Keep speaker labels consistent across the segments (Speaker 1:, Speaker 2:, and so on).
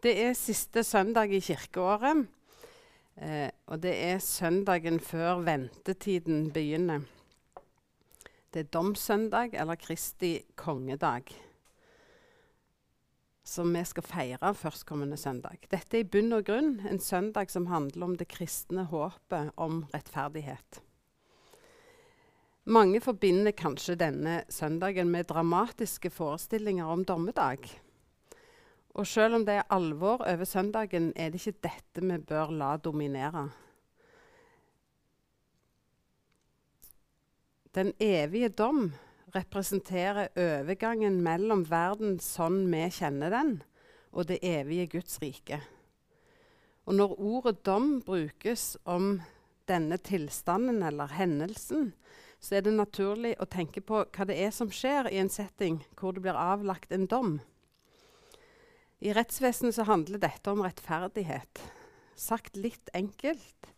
Speaker 1: Det er siste søndag i kirkeåret. Eh, og det er søndagen før ventetiden begynner. Det er domssøndag eller Kristi kongedag. Som vi skal feire førstkommende søndag. Dette er i bunn og grunn en søndag som handler om det kristne håpet om rettferdighet. Mange forbinder kanskje denne søndagen med dramatiske forestillinger om dommedag. Og selv om det er alvor over søndagen, er det ikke dette vi bør la dominere. Den evige dom representerer overgangen mellom verden sånn vi kjenner den, og det evige Guds rike. Og når ordet dom brukes om denne tilstanden eller hendelsen, så er det naturlig å tenke på hva det er som skjer i en setting hvor det blir avlagt en dom. I rettsvesenet så handler dette om rettferdighet. Sagt litt enkelt,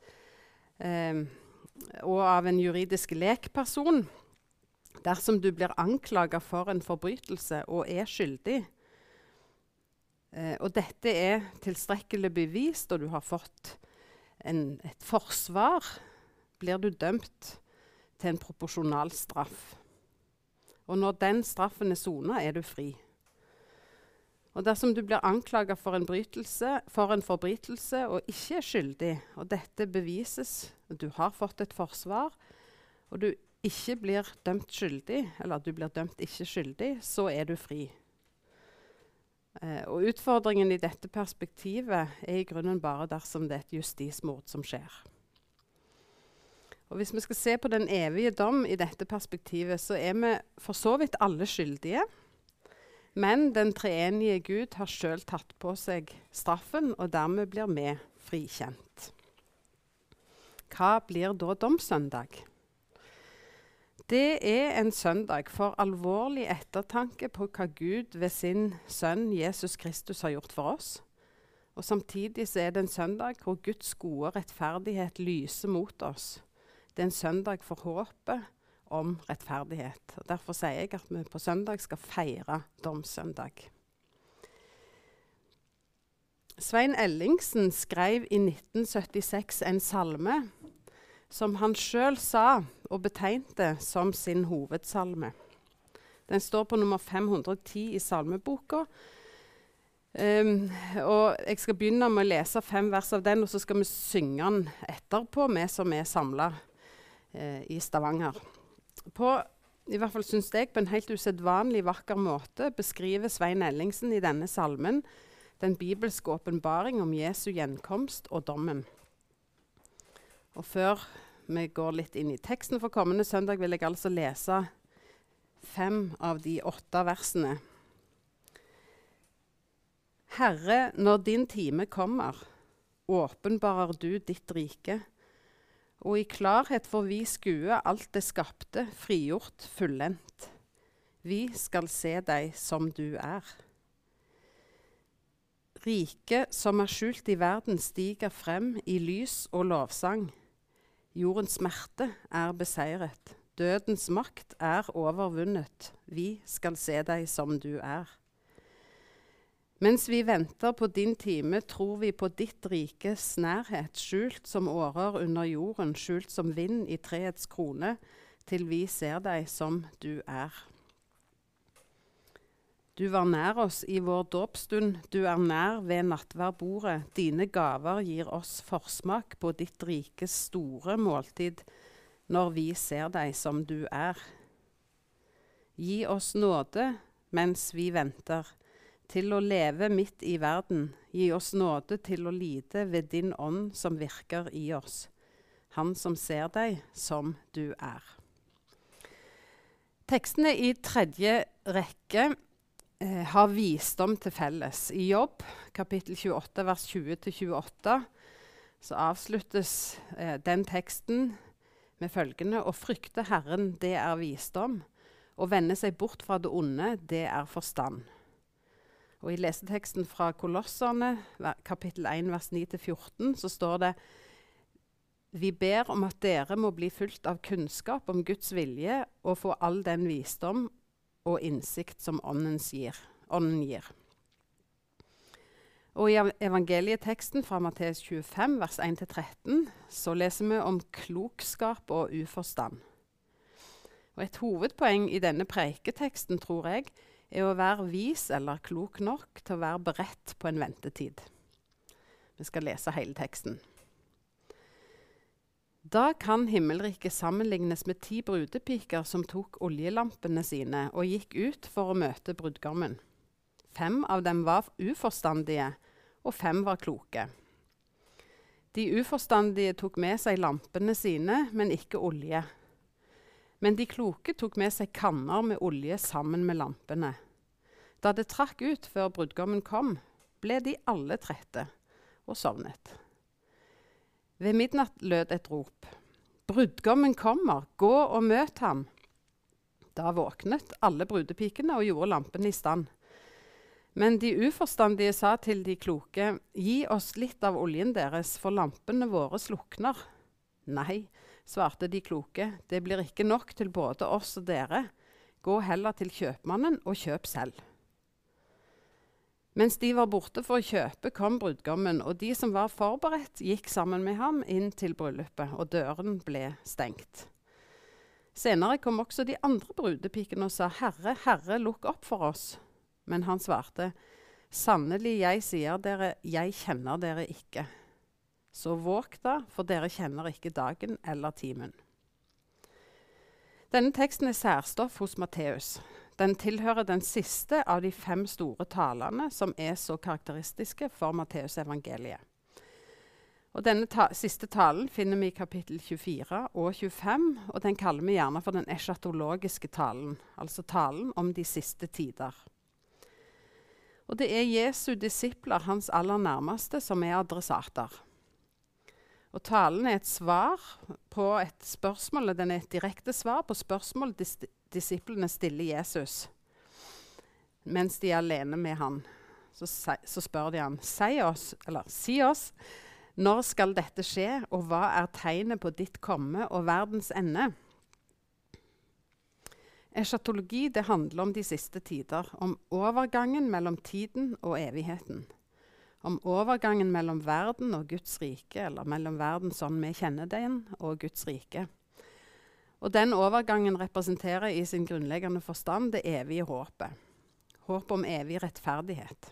Speaker 1: eh, og av en juridisk lekperson. Dersom du blir anklaga for en forbrytelse og er skyldig, eh, og dette er tilstrekkelig bevist, og du har fått en, et forsvar, blir du dømt til en proporsjonal straff. Og når den straffen er sona, er du fri. Og dersom du blir anklaga for, for, en forbrytelse og ikke er skyldig, og dette bevises, og du har fått et forsvar, og du ikke blir dømt skyldig, eller du blir dømt ikke skyldig, så er du fri. Eh, og utfordringen i dette perspektivet er i grunnen bare dersom det er et justismord som skjer. Og Hvis vi skal se på den evige dom i dette perspektivet, så er vi for så vidt alle skyldige. Men den treenige Gud har sjøl tatt på seg straffen, og dermed blir vi frikjent. Hva blir da domssøndag? Det er en søndag for alvorlig ettertanke på hva Gud ved sin sønn Jesus Kristus har gjort for oss. Og Samtidig er det en søndag hvor Guds gode rettferdighet lyser mot oss. Det er en søndag for håpet om rettferdighet. Og derfor sier jeg at vi på søndag skal feire domssøndag. Svein Ellingsen skrev i 1976 en salme som han sjøl sa og betegnte som sin hovedsalme. Den står på nummer 510 i salmeboka. Um, og Jeg skal begynne med å lese fem vers av den, og så skal vi synge den etterpå, vi som er samla uh, i Stavanger på i hvert fall synes jeg, på en helt usedvanlig vakker måte beskriver Svein Ellingsen i denne salmen den bibelske åpenbaring om Jesu gjenkomst og dommen. Og før vi går litt inn i teksten for kommende søndag, vil jeg altså lese fem av de åtte versene. Herre, når din time kommer, åpenbarer du ditt rike og i klarhet får vi skue alt det skapte, frigjort, fullendt. Vi skal se deg som du er. Riket som er skjult i verden, stiger frem i lys og lovsang. Jordens smerte er beseiret. Dødens makt er overvunnet. Vi skal se deg som du er. Mens vi venter på din time, tror vi på ditt rikes nærhet, skjult som årer under jorden, skjult som vind i treets krone, til vi ser deg som du er. Du var nær oss i vår dåpsstund, du er nær ved nattverdbordet. Dine gaver gir oss forsmak på ditt rikes store måltid, når vi ser deg som du er. Gi oss nåde mens vi venter til å leve midt i verden. Gi oss nåde til å lide ved din ånd som virker i oss. Han som ser deg som du er. Tekstene i tredje rekke eh, har visdom til felles. I Jobb, kapittel 28, vers 20-28, så avsluttes eh, den teksten med følgende Å frykte Herren, det er visdom. Å vende seg bort fra det onde, det er forstand. Og I leseteksten fra Kolosserne, kapittel 1, vers 9-14, så står det vi ber om at dere må bli fulgt av kunnskap om Guds vilje og få all den visdom og innsikt som gir, Ånden gir. Og I evangelieteksten fra Matteus 25, vers 1-13, så leser vi om klokskap og uforstand. Og Et hovedpoeng i denne preiketeksten tror jeg, er å være vis eller klok nok til å være beredt på en ventetid. Vi skal lese hele teksten. Da kan himmelriket sammenlignes med ti brudepiker som tok oljelampene sine og gikk ut for å møte brudgommen. Fem av dem var uforstandige, og fem var kloke. De uforstandige tok med seg lampene sine, men ikke olje. Men de kloke tok med seg kanner med olje sammen med lampene. Da det trakk ut før brudgommen kom, ble de alle trette og sovnet. Ved midnatt lød et rop. Brudgommen kommer, gå og møt ham. Da våknet alle brudepikene og gjorde lampene i stand. Men de uforstandige sa til de kloke, gi oss litt av oljen deres, for lampene våre slukner. Nei, svarte de kloke, det blir ikke nok til både oss og dere. Gå heller til kjøpmannen og kjøp selv. Mens de var borte for å kjøpe, kom brudgommen, og de som var forberedt, gikk sammen med ham inn til bryllupet, og døren ble stengt. Senere kom også de andre brudepikene og sa, Herre, Herre, lukk opp for oss. Men han svarte, Sannelig, jeg sier dere, jeg kjenner dere ikke. Så våg da, for dere kjenner ikke dagen eller timen. Denne teksten er særstoff hos Matteus. Den tilhører den siste av de fem store talene som er så karakteristiske for Matteusevangeliet. Og Denne ta siste talen finner vi i kapittel 24 og 25, og den kaller vi gjerne for den eschatologiske talen, altså talen om de siste tider. Og det er Jesu disipler, hans aller nærmeste, som er adressater. Og talen er et svar på et spørsmål, den er et direkte svar på spørsmål dis disiplene stiller Jesus mens de er alene med han. Så, så spør de ham, si oss, eller si oss, når skal dette skje, og hva er tegnet på ditt komme og verdens ende? Eschatologi handler om de siste tider, om overgangen mellom tiden og evigheten. Om overgangen mellom verden og Guds rike, eller mellom verden sånn vi kjenner den, og Guds rike. Og Den overgangen representerer i sin grunnleggende forstand det evige håpet. Håpet om evig rettferdighet.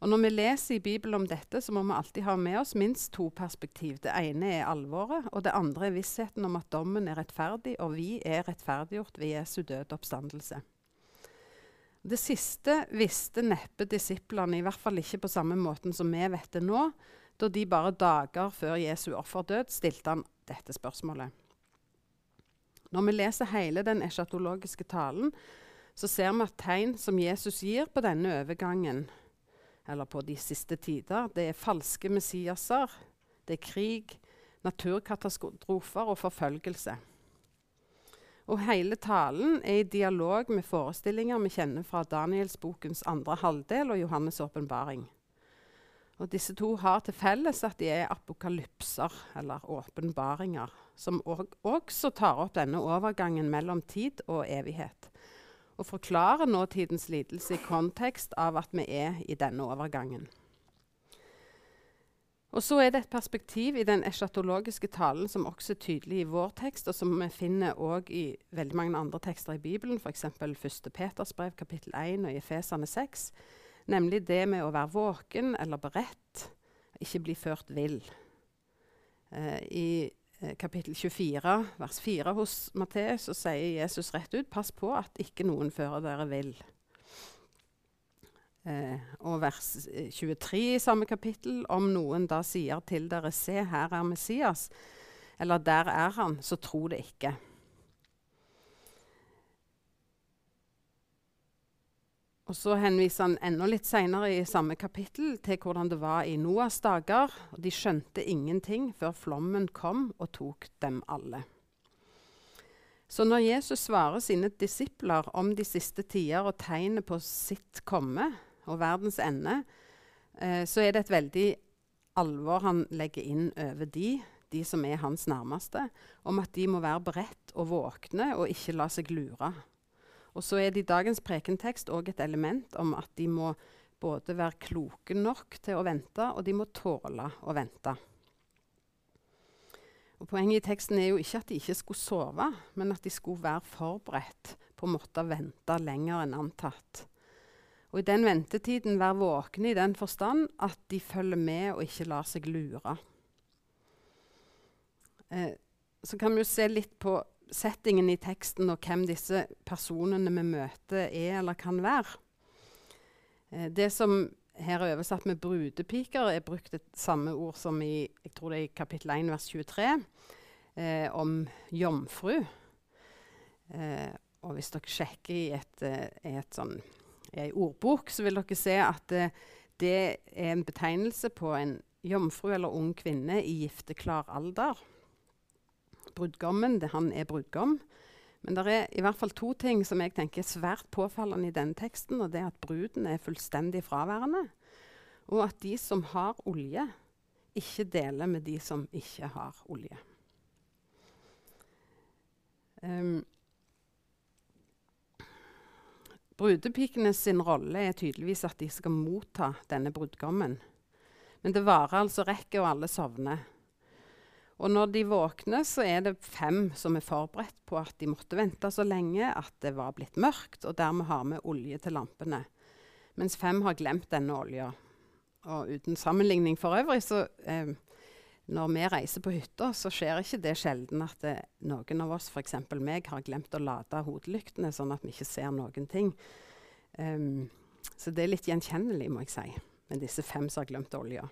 Speaker 1: Og Når vi leser i Bibelen om dette, så må vi alltid ha med oss minst to perspektiv. Det ene er alvoret, og det andre er vissheten om at dommen er rettferdig, og vi er rettferdiggjort ved Jesu død oppstandelse. Det siste visste neppe disiplene, i hvert fall ikke på samme måten som vi vet det nå, da de bare dager før Jesu offerdød stilte han dette spørsmålet. Når vi leser hele den eschatologiske talen, så ser vi at tegn som Jesus gir på denne overgangen, eller på de siste tider. Det er falske messiaser, det er krig, naturkatastrofer og forfølgelse. Og hele talen er i dialog med forestillinger vi kjenner fra Danielsbokens andre halvdel og Johannes' åpenbaring. Og disse to har til felles at de er apokalypser, eller åpenbaringer, som også tar opp denne overgangen mellom tid og evighet og forklarer nåtidens lidelse i kontekst av at vi er i denne overgangen. Og så er det et perspektiv i den eschatologiske talen som også er tydelig i vår tekst, og som vi finner også i veldig mange andre tekster i Bibelen, f.eks. 1. Peters brev kapittel 1 og i Efesene 6, nemlig det med å være våken eller beredt, ikke bli ført vill. Eh, I Eh, kapittel 24, vers 4 hos Matteus, så sier Jesus rett ut pass på at ikke noen fører dere vill. Eh, og vers 23 i samme kapittel, om noen da sier til dere se, her er Messias, eller der er han, så tro det ikke. Og Så henviser han enda litt senere i samme kapittel til hvordan det var i Noas dager. De skjønte ingenting før flommen kom og tok dem alle. Så når Jesus svarer sine disipler om de siste tider og tegnet på sitt komme og verdens ende, eh, så er det et veldig alvor han legger inn over de, de som er hans nærmeste, om at de må være beredt og våkne og ikke la seg lure og så er det i dagens prekentekst òg et element om at de må både være kloke nok til å vente, og de må tåle å vente. Og Poenget i teksten er jo ikke at de ikke skulle sove, men at de skulle være forberedt på å måtte vente lenger enn antatt. Og i den ventetiden være våkne i den forstand at de følger med og ikke lar seg lure. Eh, så kan vi jo se litt på settingen i teksten og hvem disse personene vi møter, er eller kan være. Eh, det som her er oversatt med brudepiker, er brukt et samme ord som i det i kapittel 1 vers 23, eh, om jomfru. Eh, og hvis dere sjekker i et, eh, et sånn, ei ordbok, så vil dere se at eh, det er en betegnelse på en jomfru eller ung kvinne i gifteklar alder. Brudgommen, det, han er brudgom. Men det er i hvert fall to ting som jeg tenker er svært påfallende i denne teksten. og det er At bruden er fullstendig fraværende, og at de som har olje, ikke deler med de som ikke har olje. Um, brudepikene sin rolle er tydeligvis at de skal motta denne brudgommen. Men det varer altså rekke og alle sovner. Og når de våkner, så er det fem som er forberedt på at de måtte vente så lenge at det var blitt mørkt, og dermed har vi olje til lampene. Mens fem har glemt denne olja. Og uten sammenligning for øvrig, så eh, når vi reiser på hytta, så skjer ikke det sjelden at det, noen av oss, f.eks. meg, har glemt å lade hodelyktene, sånn at vi ikke ser noen ting. Um, så det er litt gjenkjennelig, må jeg si, med disse fem som har glemt olja.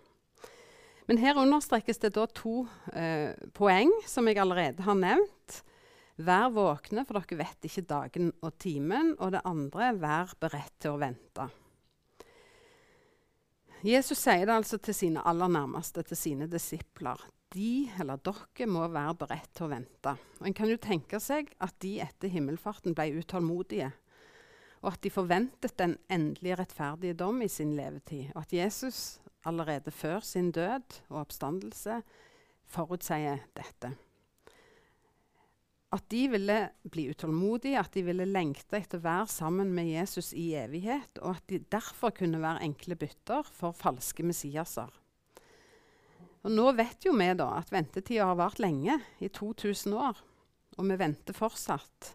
Speaker 1: Men her understrekes det da to uh, poeng som jeg allerede har nevnt. Vær våkne, for dere vet ikke dagen og timen. Og det andre, vær beredt til å vente. Jesus sier det altså til sine aller nærmeste, til sine disipler. De, eller dere, må være beredt til å vente. Og En kan jo tenke seg at de etter himmelfarten ble utålmodige. Og at de forventet den endelige rettferdige dom i sin levetid. Og at Jesus allerede før sin død og oppstandelse forutsier dette. At de ville bli utålmodige, at de ville lengte etter å være sammen med Jesus i evighet, og at de derfor kunne være enkle bytter for falske Messiaser. Og Nå vet jo vi da at ventetida har vart lenge, i 2000 år, og vi venter fortsatt.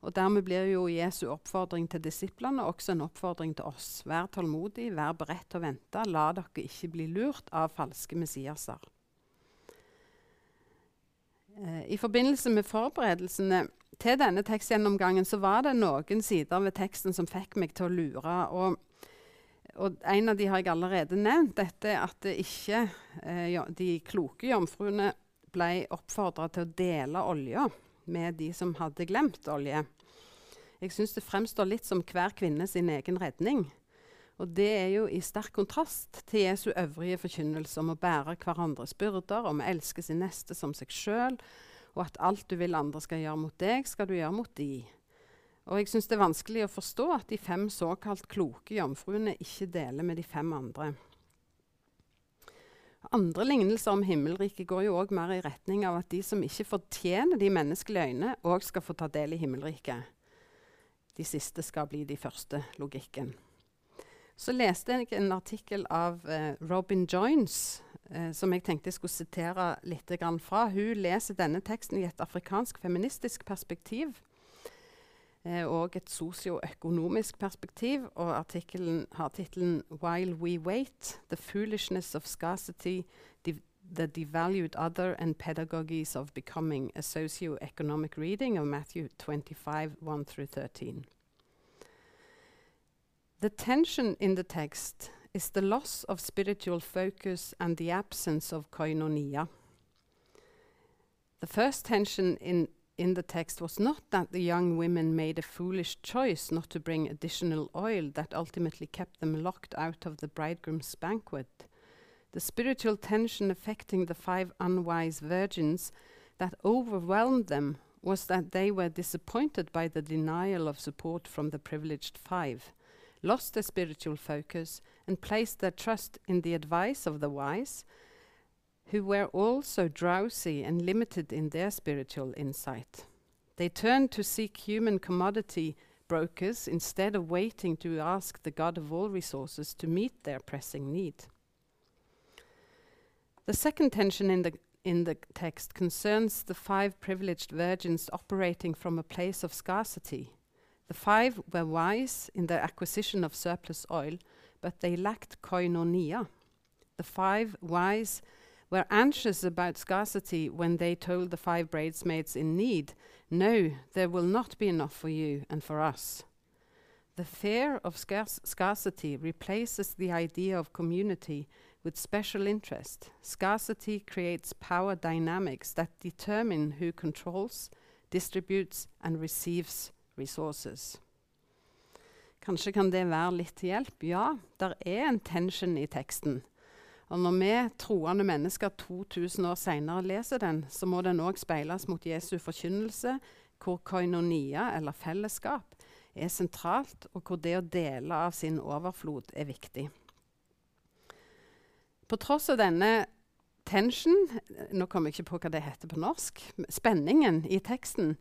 Speaker 1: Og Dermed blir jo Jesu oppfordring til disiplene også en oppfordring til oss. Vær tålmodig, vær beredt til å vente. La dere ikke bli lurt av falske messiaser. Eh, I forbindelse med forberedelsene til denne tekstgjennomgangen så var det noen sider ved teksten som fikk meg til å lure. Og, og en av de har jeg allerede nevnt. Dette at ikke eh, de kloke jomfruene ble oppfordra til å dele olja med de som hadde glemt olje. Jeg syns det fremstår litt som hver kvinne sin egen redning. Og det er jo i sterk kontrast til Jesu øvrige forkynnelse om å bære hverandres byrder, om å elske sin neste som seg sjøl, og at alt du vil andre skal gjøre mot deg, skal du gjøre mot de. Og jeg syns det er vanskelig å forstå at de fem såkalt kloke jomfruene ikke deler med de fem andre. Andre lignelser om himmelriket går jo òg mer i retning av at de som ikke fortjener de menneskelige øyne, òg skal få ta del i himmelriket. De siste skal bli de første, logikken. Så leste jeg en artikkel av eh, Robin Joins, eh, som jeg tenkte jeg skulle sitere litt fra. Hun leser denne teksten i et afrikansk feministisk perspektiv eh, og et sosioøkonomisk perspektiv. Og artikkelen har tittelen 'While We Wait The Foolishness of Scarcity, The Devalued Other and Pedagogies of Becoming a Socio-Economic Reading of Matthew 25 1 13. The tension in the text is the loss of spiritual focus and the absence of koinonia. The first tension in in the text was not that the young women made a foolish choice not to bring additional oil that ultimately kept them locked out of the bridegroom's banquet. The spiritual tension affecting the five unwise virgins that overwhelmed them was that they were disappointed by the denial of support from the privileged five, lost their spiritual focus, and placed their trust in the advice of the wise who were also drowsy and limited in their spiritual insight. They turned to seek human commodity brokers instead of waiting to ask the God of all resources to meet their pressing need. The second tension in the in the text concerns the five privileged virgins operating from a place of scarcity. The five were wise in their acquisition of surplus oil, but they lacked koinonia. The five wise were anxious about scarcity when they told the five bridesmaids in need, No, there will not be enough for you and for us. The fear of scarcity replaces the idea of community with special interest. Scarcity creates power dynamics that determine who controls, distributes, and receives resources. Kanskje kan det være litt til hjelp? Ja, der er en tension i teksten. Og når vi troende mennesker 2000 år senere leser den, så må den òg speiles mot Jesu forkynnelse, hvor koinonia, eller fellesskap, er sentralt, og hvor det å dele av sin overflod er viktig. På tross av denne tension, nå kommer jeg ikke på hva det heter på norsk, spenningen i teksten,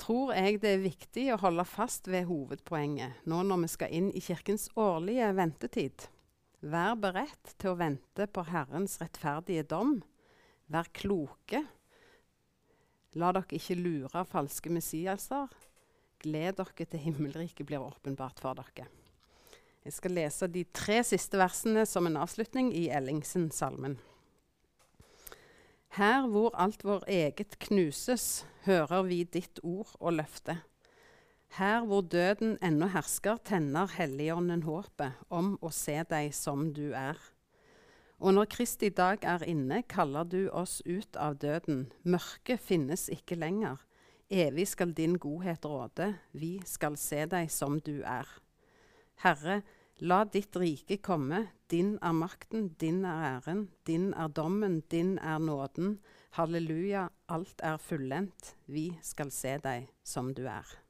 Speaker 1: tror jeg det er viktig å holde fast ved hovedpoenget nå når vi skal inn i kirkens årlige ventetid. Vær beredt til å vente på Herrens rettferdige dom. Vær kloke. La dere ikke lure av falske messiaser. Gled dere til himmelriket blir åpenbart for dere. Jeg skal lese de tre siste versene som en avslutning i Ellingsen-salmen. Her hvor alt vår eget knuses, hører vi ditt ord og løfte. Her hvor døden ennå hersker, tenner Helligånden håpet om å se deg som du er. Og når Kristi dag er inne, kaller du oss ut av døden. Mørket finnes ikke lenger. Evig skal din godhet råde, vi skal se deg som du er. Herre, la ditt rike komme. Din er makten, din er æren, din er dommen, din er nåden. Halleluja, alt er fullendt. Vi skal se deg som du er.